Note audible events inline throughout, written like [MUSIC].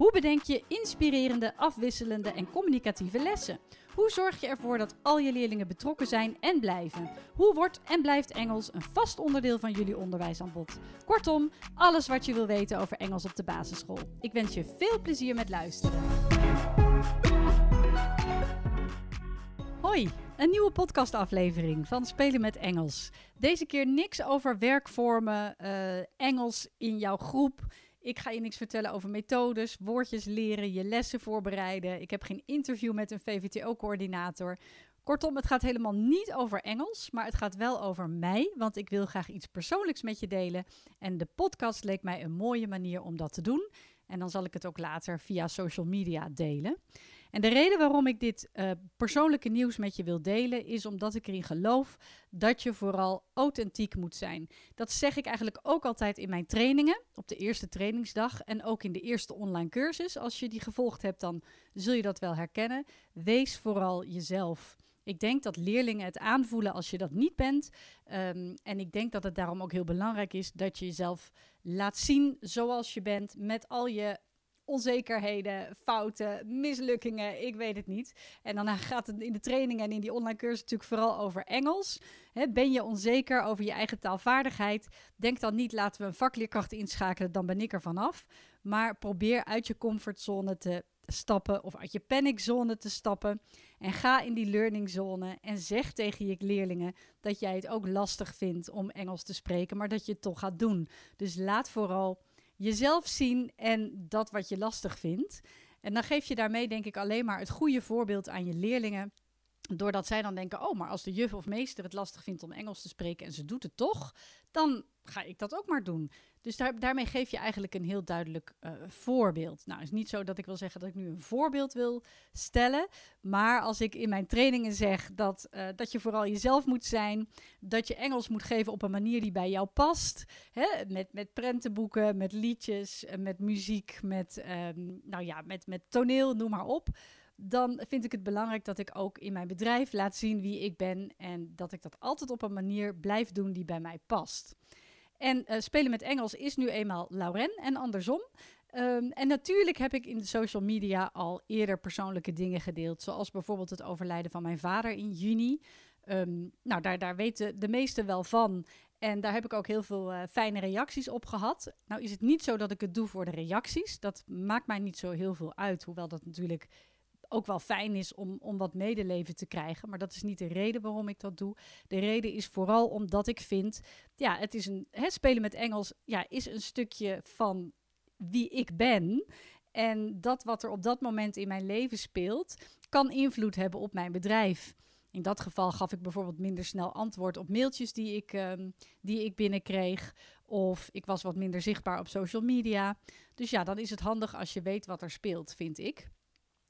Hoe bedenk je inspirerende, afwisselende en communicatieve lessen? Hoe zorg je ervoor dat al je leerlingen betrokken zijn en blijven? Hoe wordt en blijft Engels een vast onderdeel van jullie onderwijsaanbod? Kortom, alles wat je wil weten over Engels op de basisschool. Ik wens je veel plezier met luisteren. Hoi, een nieuwe podcastaflevering van Spelen met Engels. Deze keer niks over werkvormen, uh, Engels in jouw groep. Ik ga je niks vertellen over methodes, woordjes leren, je lessen voorbereiden. Ik heb geen interview met een VVTO-coördinator. Kortom, het gaat helemaal niet over Engels, maar het gaat wel over mij, want ik wil graag iets persoonlijks met je delen. En de podcast leek mij een mooie manier om dat te doen. En dan zal ik het ook later via social media delen. En de reden waarom ik dit uh, persoonlijke nieuws met je wil delen, is omdat ik erin geloof dat je vooral authentiek moet zijn. Dat zeg ik eigenlijk ook altijd in mijn trainingen, op de eerste trainingsdag en ook in de eerste online cursus. Als je die gevolgd hebt, dan zul je dat wel herkennen. Wees vooral jezelf. Ik denk dat leerlingen het aanvoelen als je dat niet bent. Um, en ik denk dat het daarom ook heel belangrijk is dat je jezelf laat zien zoals je bent, met al je onzekerheden, fouten, mislukkingen, ik weet het niet. En dan gaat het in de training en in die online cursus natuurlijk vooral over Engels. ben je onzeker over je eigen taalvaardigheid? Denk dan niet, laten we een vakleerkracht inschakelen, dan ben ik er vanaf. Maar probeer uit je comfortzone te stappen of uit je paniczone te stappen. En ga in die learningzone en zeg tegen je leerlingen dat jij het ook lastig vindt om Engels te spreken, maar dat je het toch gaat doen. Dus laat vooral jezelf zien en dat wat je lastig vindt. En dan geef je daarmee, denk ik, alleen maar het goede voorbeeld aan je leerlingen. Doordat zij dan denken: oh, maar als de juf of meester het lastig vindt om Engels te spreken en ze doet het toch, dan ga ik dat ook maar doen. Dus daar, daarmee geef je eigenlijk een heel duidelijk uh, voorbeeld. Nou, is niet zo dat ik wil zeggen dat ik nu een voorbeeld wil stellen. Maar als ik in mijn trainingen zeg dat, uh, dat je vooral jezelf moet zijn. Dat je Engels moet geven op een manier die bij jou past. Hè? Met, met prentenboeken, met liedjes, eh, met muziek, met, um, nou ja, met, met toneel, noem maar op dan vind ik het belangrijk dat ik ook in mijn bedrijf laat zien wie ik ben en dat ik dat altijd op een manier blijf doen die bij mij past. En uh, spelen met Engels is nu eenmaal Lauren en andersom. Um, en natuurlijk heb ik in de social media al eerder persoonlijke dingen gedeeld, zoals bijvoorbeeld het overlijden van mijn vader in juni. Um, nou, daar, daar weten de meesten wel van. En daar heb ik ook heel veel uh, fijne reacties op gehad. Nou is het niet zo dat ik het doe voor de reacties. Dat maakt mij niet zo heel veel uit. Hoewel dat natuurlijk ook wel fijn is om, om wat medeleven te krijgen. Maar dat is niet de reden waarom ik dat doe. De reden is vooral omdat ik vind, ja, het is een, hè, spelen met Engels ja, is een stukje van wie ik ben. En dat wat er op dat moment in mijn leven speelt, kan invloed hebben op mijn bedrijf. In dat geval gaf ik bijvoorbeeld minder snel antwoord op mailtjes die ik, um, die ik binnenkreeg. Of ik was wat minder zichtbaar op social media. Dus ja, dan is het handig als je weet wat er speelt, vind ik.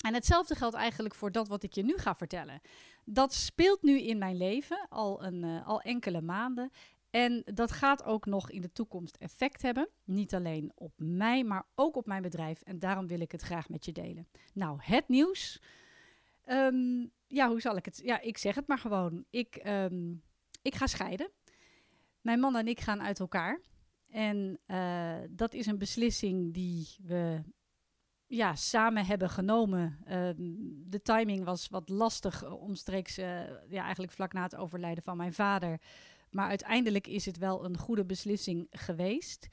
En hetzelfde geldt eigenlijk voor dat wat ik je nu ga vertellen. Dat speelt nu in mijn leven al, een, uh, al enkele maanden. En dat gaat ook nog in de toekomst effect hebben. Niet alleen op mij, maar ook op mijn bedrijf. En daarom wil ik het graag met je delen. Nou, het nieuws. Um, ja, hoe zal ik het? Ja, ik zeg het maar gewoon. Ik, um, ik ga scheiden. Mijn man en ik gaan uit elkaar. En uh, dat is een beslissing die we ja, samen hebben genomen. Uh, de timing was wat lastig eh, omstreeks, uh, ja, eigenlijk vlak na het overlijden van mijn vader. Maar uiteindelijk is het wel een goede beslissing geweest.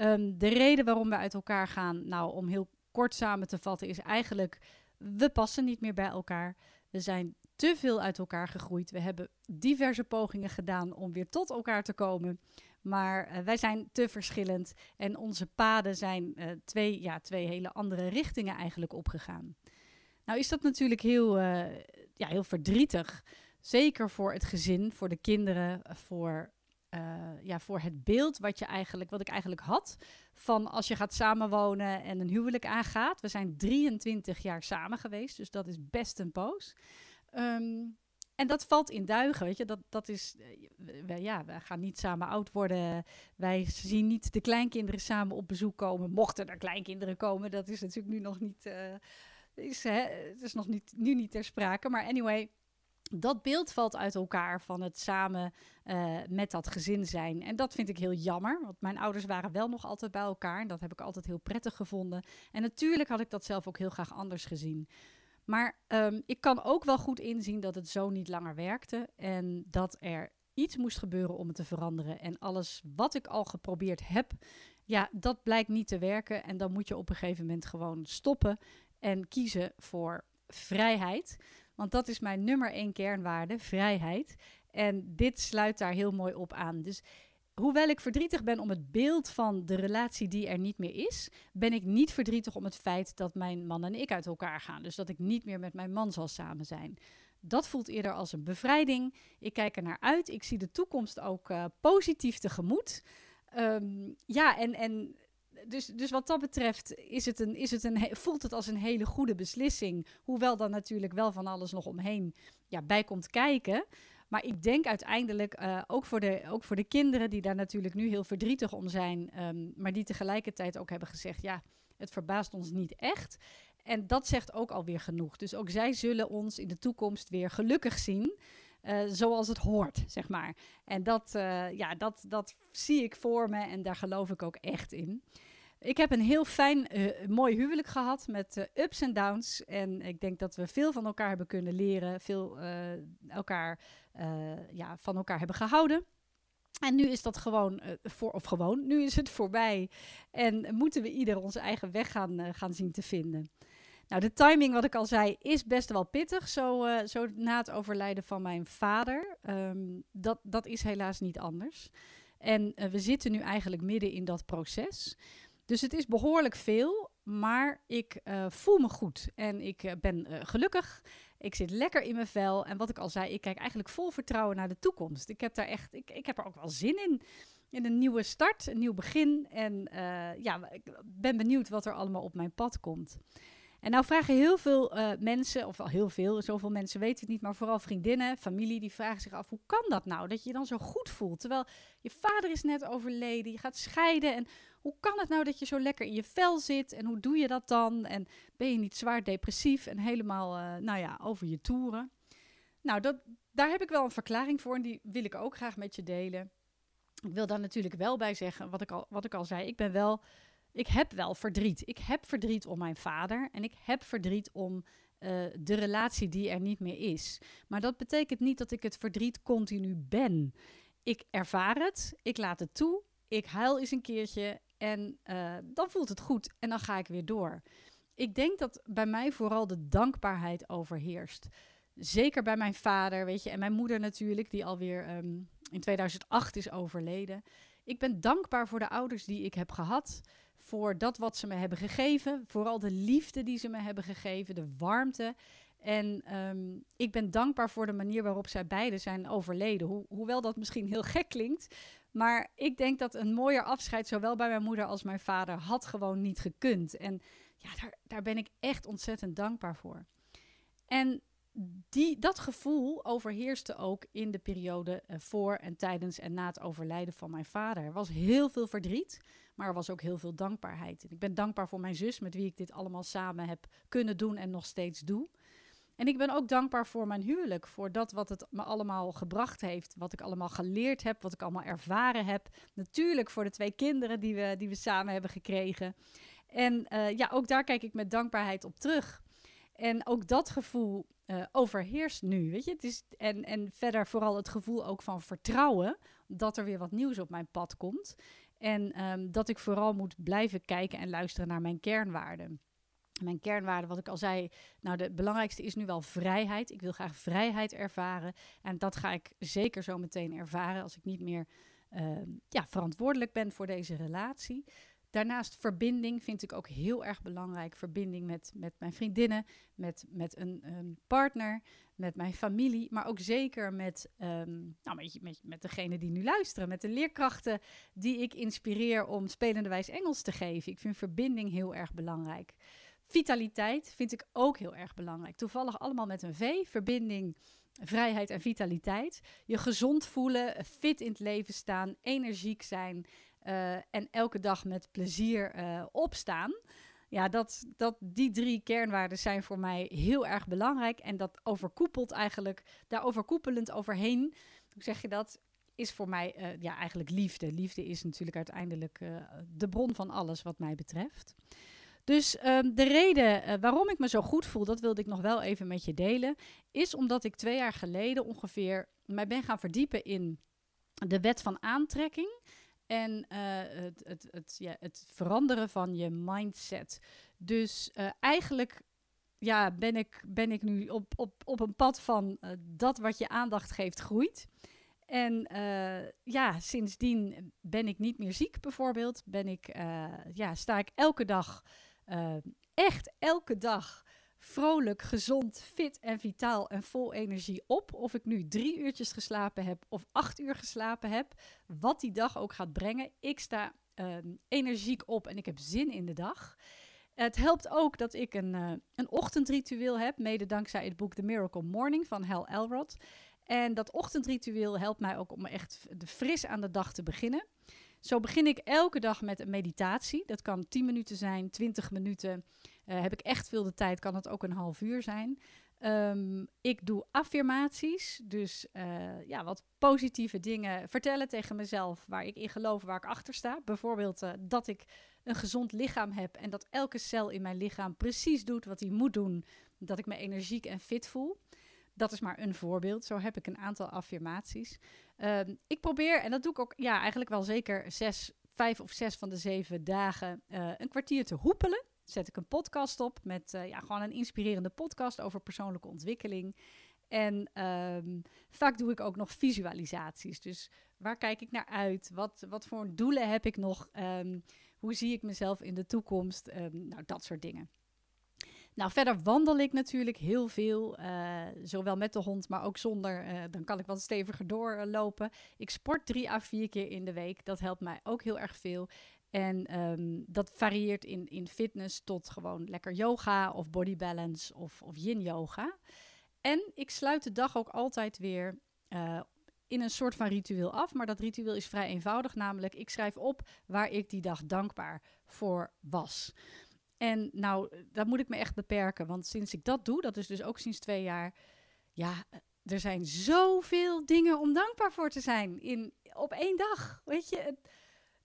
Um, de reden waarom we uit elkaar gaan, nou, om heel kort samen te vatten, is eigenlijk: we passen niet meer bij elkaar. We zijn te veel uit elkaar gegroeid. We hebben diverse pogingen gedaan om weer tot elkaar te komen. Maar uh, wij zijn te verschillend en onze paden zijn uh, twee, ja, twee hele andere richtingen eigenlijk opgegaan. Nou is dat natuurlijk heel, uh, ja, heel verdrietig. Zeker voor het gezin, voor de kinderen, voor, ja, voor het beeld wat, je eigenlijk, wat ik eigenlijk had van als je gaat samenwonen en een huwelijk aangaat. We zijn 23 jaar samen geweest, dus dat is best een poos. Um, en dat valt in duigen, weet je. Dat, dat is, uh, ja, we gaan niet samen oud worden. Wij zien niet de kleinkinderen samen op bezoek komen. Mochten er kleinkinderen komen, dat is natuurlijk nu nog niet, uh, is, hè, het is nog niet, nu niet ter sprake. Maar anyway, dat beeld valt uit elkaar van het samen uh, met dat gezin zijn. En dat vind ik heel jammer, want mijn ouders waren wel nog altijd bij elkaar. En dat heb ik altijd heel prettig gevonden. En natuurlijk had ik dat zelf ook heel graag anders gezien. Maar um, ik kan ook wel goed inzien dat het zo niet langer werkte. En dat er iets moest gebeuren om het te veranderen. En alles wat ik al geprobeerd heb, ja, dat blijkt niet te werken. En dan moet je op een gegeven moment gewoon stoppen en kiezen voor vrijheid. Want dat is mijn nummer één kernwaarde, vrijheid. En dit sluit daar heel mooi op aan. Dus hoewel ik verdrietig ben om het beeld van de relatie die er niet meer is, ben ik niet verdrietig om het feit dat mijn man en ik uit elkaar gaan. Dus dat ik niet meer met mijn man zal samen zijn. Dat voelt eerder als een bevrijding. Ik kijk er naar uit. Ik zie de toekomst ook uh, positief tegemoet. Um, ja, en, en dus, dus wat dat betreft is het een, is het een, voelt het als een hele goede beslissing. Hoewel dan natuurlijk wel van alles nog omheen ja, bij komt kijken. Maar ik denk uiteindelijk, uh, ook, voor de, ook voor de kinderen die daar natuurlijk nu heel verdrietig om zijn, um, maar die tegelijkertijd ook hebben gezegd, ja, het verbaast ons niet echt. En dat zegt ook alweer genoeg. Dus ook zij zullen ons in de toekomst weer gelukkig zien. Uh, zoals het hoort, zeg maar. En dat, uh, ja, dat, dat zie ik voor me en daar geloof ik ook echt in. Ik heb een heel fijn, uh, mooi huwelijk gehad met uh, ups en downs. En ik denk dat we veel van elkaar hebben kunnen leren, veel uh, elkaar, ja, van elkaar hebben gehouden. En nu is dat gewoon, voor, of gewoon, nu is het voorbij. En moeten we ieder onze eigen weg gaan, gaan zien te vinden. Nou, de timing, wat ik al zei, is best wel pittig. Zo, zo na het overlijden van mijn vader. Um, dat, dat is helaas niet anders. En we zitten nu eigenlijk midden in dat proces. Dus het is behoorlijk veel, maar ik uh, voel me goed en ik uh, ben uh, gelukkig. Ik zit lekker in mijn vel en wat ik al zei, ik kijk eigenlijk vol vertrouwen naar de toekomst. Ik heb daar echt, ik, ik heb er ook wel zin in. In een nieuwe start, een nieuw begin. En ja, ik ben benieuwd wat er allemaal op mijn pad komt. En nou vragen heel veel uh, mensen, of al heel veel, zoveel mensen weten het niet, maar vooral vriendinnen, familie, die vragen zich af: hoe kan dat nou? Dat je je dan zo goed voelt. Terwijl je vader is net overleden, je gaat scheiden. En hoe kan het nou dat je zo lekker in je vel zit? En hoe doe je dat dan? En ben je niet zwaar depressief en helemaal, uh, nou ja, over je toeren? Nou, dat, daar heb ik wel een verklaring voor en die wil ik ook graag met je delen. Ik wil daar natuurlijk wel bij zeggen, wat ik al, wat ik al zei, ik ben wel ik heb wel verdriet. Ik heb verdriet om mijn vader en ik heb verdriet om uh, de relatie die er niet meer is. Maar dat betekent niet dat ik het verdriet continu ben. Ik ervaar het, ik laat het toe, ik huil eens een keertje en uh, dan voelt het goed en dan ga ik weer door. Ik denk dat bij mij vooral de dankbaarheid overheerst. Zeker bij mijn vader, weet je, en mijn moeder natuurlijk, die alweer um, in 2008 is overleden. Ik ben dankbaar voor de ouders die ik heb gehad voor dat wat ze me hebben gegeven. Vooral de liefde die ze me hebben gegeven, de warmte. En um, ik ben dankbaar voor de manier waarop zij beiden zijn overleden. Ho hoewel dat misschien heel gek klinkt. Maar ik denk dat een mooier afscheid, zowel bij mijn moeder als mijn vader, had gewoon niet gekund. En ja, daar, daar ben ik echt ontzettend dankbaar voor. En die, dat gevoel overheerste ook in de periode uh, voor en tijdens en na het overlijden van mijn vader. Er was heel veel verdriet, maar er was ook heel veel dankbaarheid. En ik ben dankbaar voor mijn zus, met wie ik dit allemaal samen heb kunnen doen en nog steeds doe. En ik ben ook dankbaar voor mijn huwelijk, voor dat wat het me allemaal gebracht heeft, wat ik allemaal geleerd heb, wat ik allemaal ervaren heb. Natuurlijk voor de twee kinderen die we, die we samen hebben gekregen. En uh, ja, ook daar kijk ik met dankbaarheid op terug. En ook dat gevoel uh, overheerst nu, weet je. Het is, en, en verder vooral het gevoel ook van vertrouwen dat er weer wat nieuws op mijn pad komt. En um, dat ik vooral moet blijven kijken en luisteren naar mijn kernwaarden. Mijn kernwaarden, wat ik al zei, nou de belangrijkste is nu wel vrijheid. Ik wil graag vrijheid ervaren. En dat ga ik zeker zo meteen ervaren als ik niet meer uh, ja, verantwoordelijk ben voor deze relatie. Daarnaast verbinding vind ik ook heel erg belangrijk. Verbinding met, met mijn vriendinnen, met, met een, een partner, met mijn familie, maar ook zeker met, um, nou, met, met, met degene die nu luisteren, met de leerkrachten die ik inspireer om spelende wijs Engels te geven. Ik vind verbinding heel erg belangrijk. Vitaliteit vind ik ook heel erg belangrijk. Toevallig allemaal met een V. Verbinding vrijheid en vitaliteit. Je gezond voelen, fit in het leven staan, energiek zijn uh, en elke dag met plezier uh, opstaan. Ja, dat, dat, die drie kernwaarden zijn voor mij heel erg belangrijk. En dat overkoepelt eigenlijk, daar overkoepelend overheen, hoe zeg je dat, is voor mij uh, ja, eigenlijk liefde. Liefde is natuurlijk uiteindelijk de bron van alles wat mij betreft. Dus um, de reden waarom ik me zo goed voel, dat wilde ik nog wel even met je delen, is omdat ik twee jaar geleden ongeveer mij ben gaan verdiepen in de wet van aantrekking en uh, het, het, het, ja, het veranderen van je mindset. Dus uh, eigenlijk ja, ben, ik, ben ik nu op, op, op een pad van dat wat je aandacht geeft groeit. En ja, sindsdien ben ik niet meer ziek bijvoorbeeld. Ben ik, ja, sta ik elke dag echt elke dag vrolijk, gezond, fit en vitaal en vol energie op. Of ik nu drie uurtjes geslapen heb of acht uur geslapen heb. Wat die dag ook gaat brengen. Ik sta uh, energiek op en ik heb zin in de dag. Het helpt ook dat ik een, uh, een ochtendritueel heb, mede dankzij het boek The Miracle Morning van Hal Elrod. En dat ochtendritueel helpt mij ook om echt fris aan de dag te beginnen. Zo begin ik elke dag met een meditatie. Dat kan 10 minuten zijn, 20 minuten. Uh, heb ik echt veel de tijd, kan het ook een half uur zijn. Um, ik doe affirmaties, dus uh, ja, wat positieve dingen vertellen tegen mezelf waar ik in geloof, waar ik achter sta. Bijvoorbeeld uh, dat ik een gezond lichaam heb en dat elke cel in mijn lichaam precies doet wat hij moet doen. Dat ik me energiek en fit voel. Dat is maar een voorbeeld. Zo heb ik een aantal affirmaties. Um, ik probeer, en dat doe ik ook ja, eigenlijk wel zeker zes, vijf of zes van de zeven dagen, een kwartier te hoepelen. Zet ik een podcast op met uh, ja, gewoon een inspirerende podcast over persoonlijke ontwikkeling. En um, vaak doe ik ook nog visualisaties. Dus waar kijk ik naar uit? Wat, wat voor doelen heb ik nog? Um, hoe zie ik mezelf in de toekomst? nou, dat soort dingen. Nou, verder wandel ik natuurlijk heel veel, uh, zowel met de hond, maar ook zonder. Uh, dan kan ik wat steviger doorlopen. Ik sport drie à vier keer in de week. Dat helpt mij ook heel erg veel. En um, dat varieert in, in fitness tot gewoon lekker yoga of body balance of, of yin yoga. En ik sluit de dag ook altijd weer uh, in een soort van ritueel af. Maar dat ritueel is vrij eenvoudig, namelijk ik schrijf op waar ik die dag dankbaar voor was. En nou, dat moet ik me echt beperken. Want sinds ik dat doe, dat is dus ook sinds twee jaar. Ja, er zijn zoveel dingen om dankbaar voor te zijn in, op één dag. Weet je,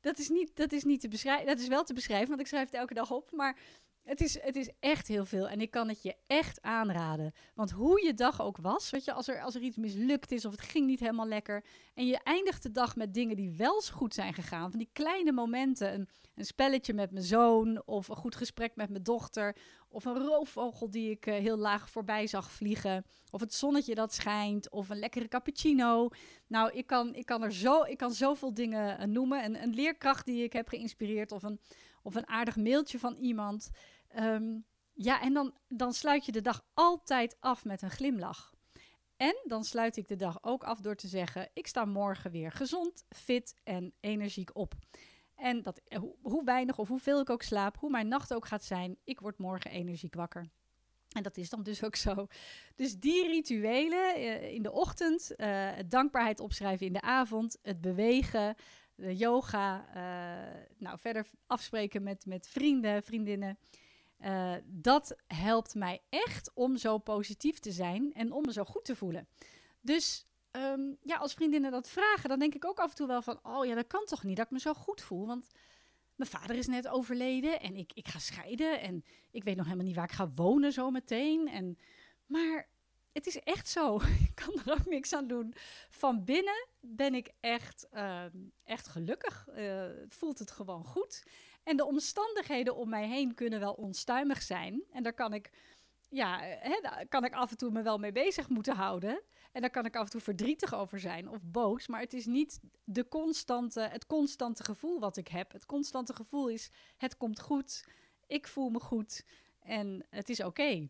dat is, niet, dat is niet te beschrijven. Dat is wel te beschrijven, want ik schrijf het elke dag op. Maar het is, het is echt heel veel en ik kan het je echt aanraden. Want hoe je dag ook was, je, als er, als er iets mislukt is of het ging niet helemaal lekker. En je eindigt de dag met dingen die wel goed zijn gegaan. Van die kleine momenten. Een, een spelletje met mijn zoon of een goed gesprek met mijn dochter. Of een roofvogel die ik uh, heel laag voorbij zag vliegen. Of het zonnetje dat schijnt. Of een lekkere cappuccino. Nou, ik kan, ik kan er zo, ik kan zoveel dingen uh, noemen. Een, een leerkracht die ik heb geïnspireerd. Of een, of een aardig mailtje van iemand. Um, ja, en dan, dan sluit je de dag altijd af met een glimlach. En dan sluit ik de dag ook af door te zeggen: Ik sta morgen weer gezond, fit en energiek op. En dat, eh, hoe, weinig of hoeveel ik ook slaap, hoe mijn nacht ook gaat zijn, ik word morgen energiek wakker. En dat is dan dus ook zo. Dus die rituelen uh, in de ochtend, uh, dankbaarheid opschrijven in de avond, het bewegen, de yoga, nou verder afspreken met, met vrienden, vriendinnen. Uh, dat helpt mij echt om zo positief te zijn en om me zo goed te voelen. Dus um, ja, als vriendinnen dat vragen, dan denk ik ook af en toe wel van: oh ja, dat kan toch niet dat ik me zo goed voel. Want mijn vader is net overleden en ik, ik ga scheiden en ik weet nog helemaal niet waar ik ga wonen zo meteen. En, maar het is echt zo. [LAUGHS] ik kan er ook niks aan doen. Van binnen ben ik echt, uh, echt gelukkig. Uh, voelt het gewoon goed. En de omstandigheden om mij heen kunnen wel onstuimig zijn. En daar kan ik, ja, hè, daar kan ik af en toe me wel mee bezig moeten houden. En daar kan ik af en toe verdrietig over zijn of boos. Maar het is niet de constante, het constante gevoel wat ik heb. Het constante gevoel is: het komt goed. Ik voel me goed. En het is oké.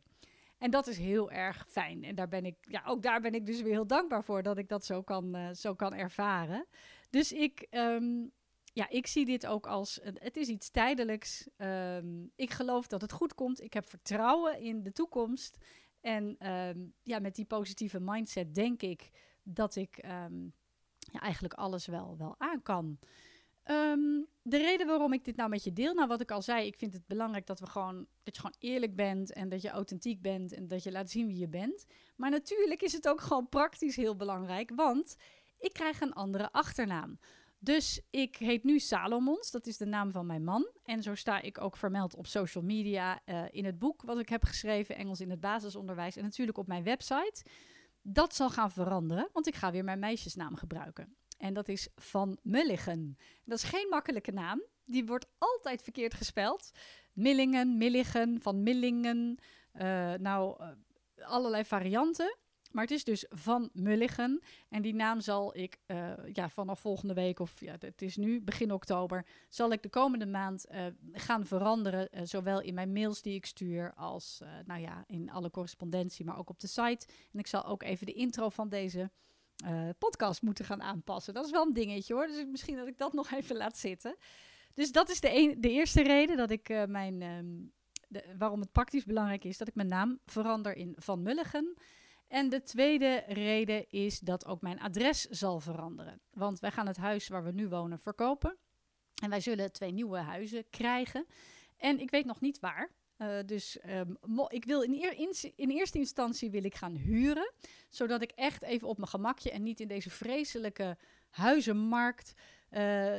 En dat is heel erg fijn. En daar ben ik, ja, ook daar ben ik dus weer heel dankbaar voor dat ik dat zo kan, uh, zo kan ervaren. Dus ik, um, ja, ik zie dit ook als, het is iets tijdelijks. Um, ik geloof dat het goed komt. Ik heb vertrouwen in de toekomst. En ehm, ja, met die positieve mindset denk ik dat ik ehm, ja, eigenlijk alles wel, wel aan kan. Ehm, de reden waarom ik dit nou met je deel, nou wat ik al zei, ik vind het belangrijk dat we gewoon dat je gewoon eerlijk bent en dat je authentiek bent en dat je laat zien wie je bent. Maar natuurlijk is het ook gewoon praktisch heel belangrijk, want ik krijg een andere achternaam. Dus ik heet nu Salomons, dat is de naam van mijn man. En zo sta ik ook vermeld op social media, uh, in het boek wat ik heb geschreven, Engels in het basisonderwijs en natuurlijk op mijn website. Dat zal gaan veranderen, want ik ga weer mijn meisjesnaam gebruiken. En dat is Van Mulligen. Dat is geen makkelijke naam. Die wordt altijd verkeerd gespeld. Millingen, Milligen, Van Millingen. Uh, nou, uh, allerlei varianten. Maar het is dus Van Mulligen. En die naam zal ik uh, ja, vanaf volgende week, of ja, het is nu begin oktober, zal ik de komende maand gaan veranderen. zowel in mijn mails die ik stuur, als nou ja, in alle correspondentie, maar ook op de site. En ik zal ook even de intro van deze podcast moeten gaan aanpassen. Dat is wel een dingetje hoor. Dus misschien dat ik dat nog even laat zitten. Dus dat is de, een, de eerste reden dat ik mijn. De, waarom het praktisch belangrijk is dat ik mijn naam verander in Van Mulligen. En de tweede reden is dat ook mijn adres zal veranderen. Want wij gaan het huis waar we nu wonen verkopen. En wij zullen twee nieuwe huizen krijgen. En ik weet nog niet waar. Uh, dus um, ik wil in, in, eerste instantie wil ik gaan huren, zodat ik echt even op mijn gemakje en niet in deze vreselijke huizenmarkt uh,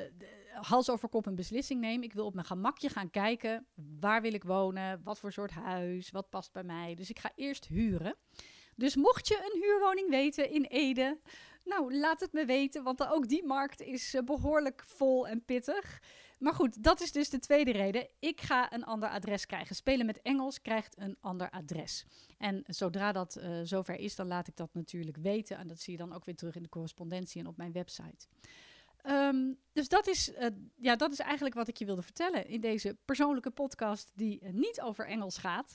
hals over kop een beslissing neem. Ik wil op mijn gemakje gaan kijken, waar wil ik wonen, wat voor soort huis, wat past bij mij. Dus ik ga eerst huren. Dus mocht je een huurwoning weten in Ede, nou laat het me weten, want ook die markt is uh, behoorlijk vol en pittig. Maar goed, dat is dus de tweede reden. Ik ga een ander adres krijgen. Spelen met Engels krijgt een ander adres. En zodra dat uh, zover is, dan laat ik dat natuurlijk weten. En dat zie je dan ook weer terug in de correspondentie en op mijn website. Um, dus dat is, uh, ja, dat is eigenlijk wat ik je wilde vertellen in deze persoonlijke podcast die niet over Engels gaat.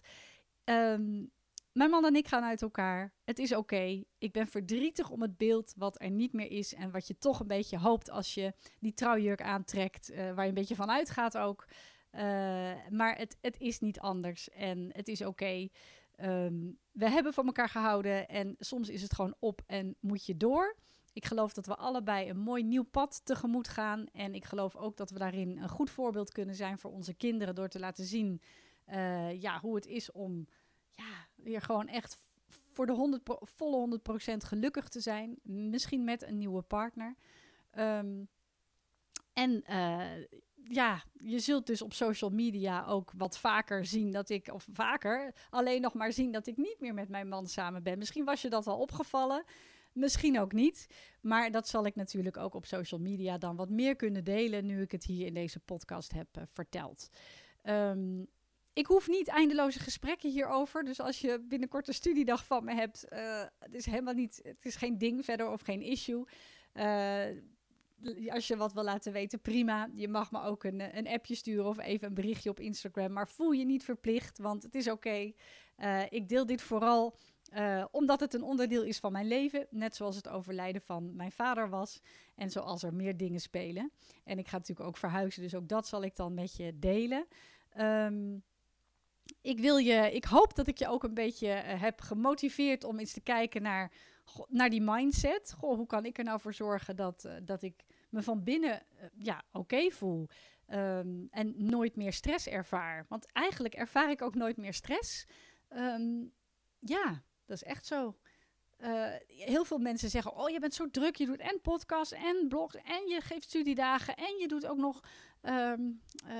Um, mijn man en ik gaan uit elkaar. Het is oké. Ik ben verdrietig om het beeld wat er niet meer is. En wat je toch een beetje hoopt als je die trouwjurk aantrekt. Uh, waar je een beetje van uitgaat ook. Uh, maar het, het is niet anders. En het is oké. Um, we hebben van elkaar gehouden. En soms is het gewoon op en moet je door. Ik geloof dat we allebei een mooi nieuw pad tegemoet gaan. En ik geloof ook dat we daarin een goed voorbeeld kunnen zijn voor onze kinderen. Door te laten zien uh, ja, hoe het is om ja, weer gewoon echt voor de 100 volle 100% gelukkig te zijn. Misschien met een nieuwe partner. Um, en uh, ja, je zult dus op social media ook wat vaker zien dat ik, of vaker, alleen nog maar zien dat ik niet meer met mijn man samen ben. Misschien was je dat al opgevallen. Misschien ook niet. Maar dat zal ik natuurlijk ook op social media dan wat meer kunnen delen. Nu ik het hier in deze podcast heb uh, verteld. Um, ik hoef niet eindeloze gesprekken hierover. Dus als je binnenkort een studiedag van me hebt, uh, het is helemaal niet, het is geen ding verder of geen issue. Uh, als je wat wil laten weten, prima. Je mag me ook een, een appje sturen of even een berichtje op Instagram. Maar voel je niet verplicht, want het is oké. Ik deel dit vooral omdat het een onderdeel is van mijn leven. Net zoals het overlijden van mijn vader was. En zoals er meer dingen spelen. En ik ga natuurlijk ook verhuizen, dus ook dat zal ik dan met je delen. Um, ik, wil je, ik hoop dat ik je ook een beetje uh, heb gemotiveerd om eens te kijken naar, naar die mindset. Goh, hoe kan ik er nou voor zorgen dat, uh, dat ik me van binnen uh, ja, oké voel. Um, en nooit meer stress ervaar. Want eigenlijk ervaar ik ook nooit meer stress. Um, ja, dat is echt zo. Uh, heel veel mensen zeggen: Oh, je bent zo druk. Je doet en podcast en blogs. En je geeft studiedagen. En je doet ook nog um, uh,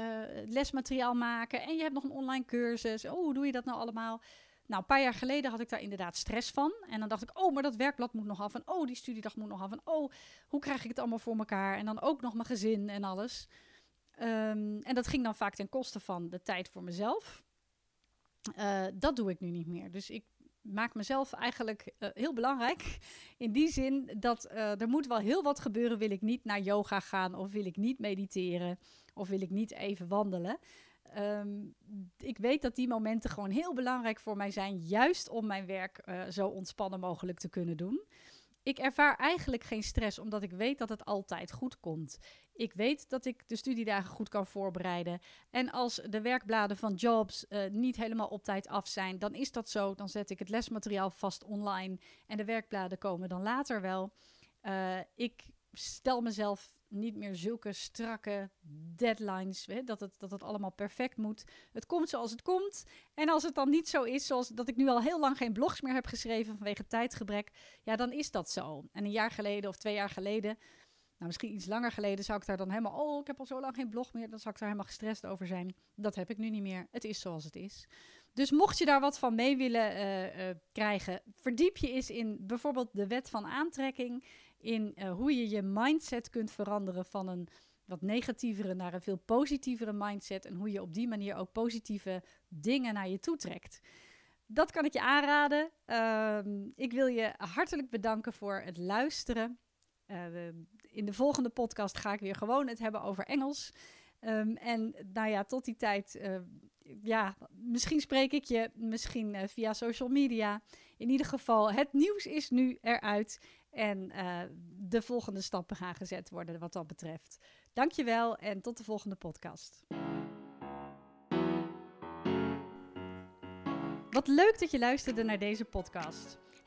lesmateriaal maken. En je hebt nog een online cursus. Oh, hoe doe je dat nou allemaal? Nou, een paar jaar geleden had ik daar inderdaad stress van. En dan dacht ik, oh, maar dat werkblad moet nog af. En oh, die studiedag moet nog af. En oh, hoe krijg ik het allemaal voor elkaar? En dan ook nog mijn gezin en alles. Um, en dat ging dan vaak ten koste van de tijd voor mezelf. Uh, dat doe ik nu niet meer. Dus ik maak mezelf eigenlijk uh, heel belangrijk. In die zin dat uh, er moet wel heel wat gebeuren. Wil ik niet naar yoga gaan of wil ik niet mediteren of wil ik niet even wandelen. Um, ik weet dat die momenten gewoon heel belangrijk voor mij zijn. Juist om mijn werk uh, zo ontspannen mogelijk te kunnen doen. Ik ervaar eigenlijk geen stress, omdat ik weet dat het altijd goed komt. Ik weet dat ik de studiedagen goed kan voorbereiden. En als de werkbladen van Jobs uh, niet helemaal op tijd af zijn, dan is dat zo. Dan zet ik het lesmateriaal vast online en de werkbladen komen dan later wel. Uh, ik stel mezelf niet meer zulke strakke deadlines, hè, dat, het, dat het allemaal perfect moet. Het komt zoals het komt. En als het dan niet zo is, zoals dat ik nu al heel lang geen blogs meer heb geschreven vanwege tijdgebrek, ja, dan is dat zo. En een jaar geleden of twee jaar geleden, nou misschien iets langer geleden, zou ik daar dan helemaal, oh, ik heb al zo lang geen blog meer, dan zou ik daar helemaal gestrest over zijn. Dat heb ik nu niet meer. Het is zoals het is. Dus mocht je daar wat van mee willen uh, uh, krijgen, verdiep je eens in bijvoorbeeld de wet van aantrekking in uh, hoe je je mindset kunt veranderen van een wat negatievere naar een veel positievere mindset. En hoe je op die manier ook positieve dingen naar je toe trekt. Dat kan ik je aanraden. Uh, ik wil je hartelijk bedanken voor het luisteren. Uh, in de volgende podcast ga ik weer gewoon het hebben over Engels. Um, en nou ja, tot die tijd, uh, ja, misschien spreek ik je, misschien via social media. In ieder geval, het nieuws is nu eruit. En uh, de volgende stappen gaan gezet worden wat dat betreft. Dankjewel en tot de volgende podcast. Wat leuk dat je luisterde naar deze podcast.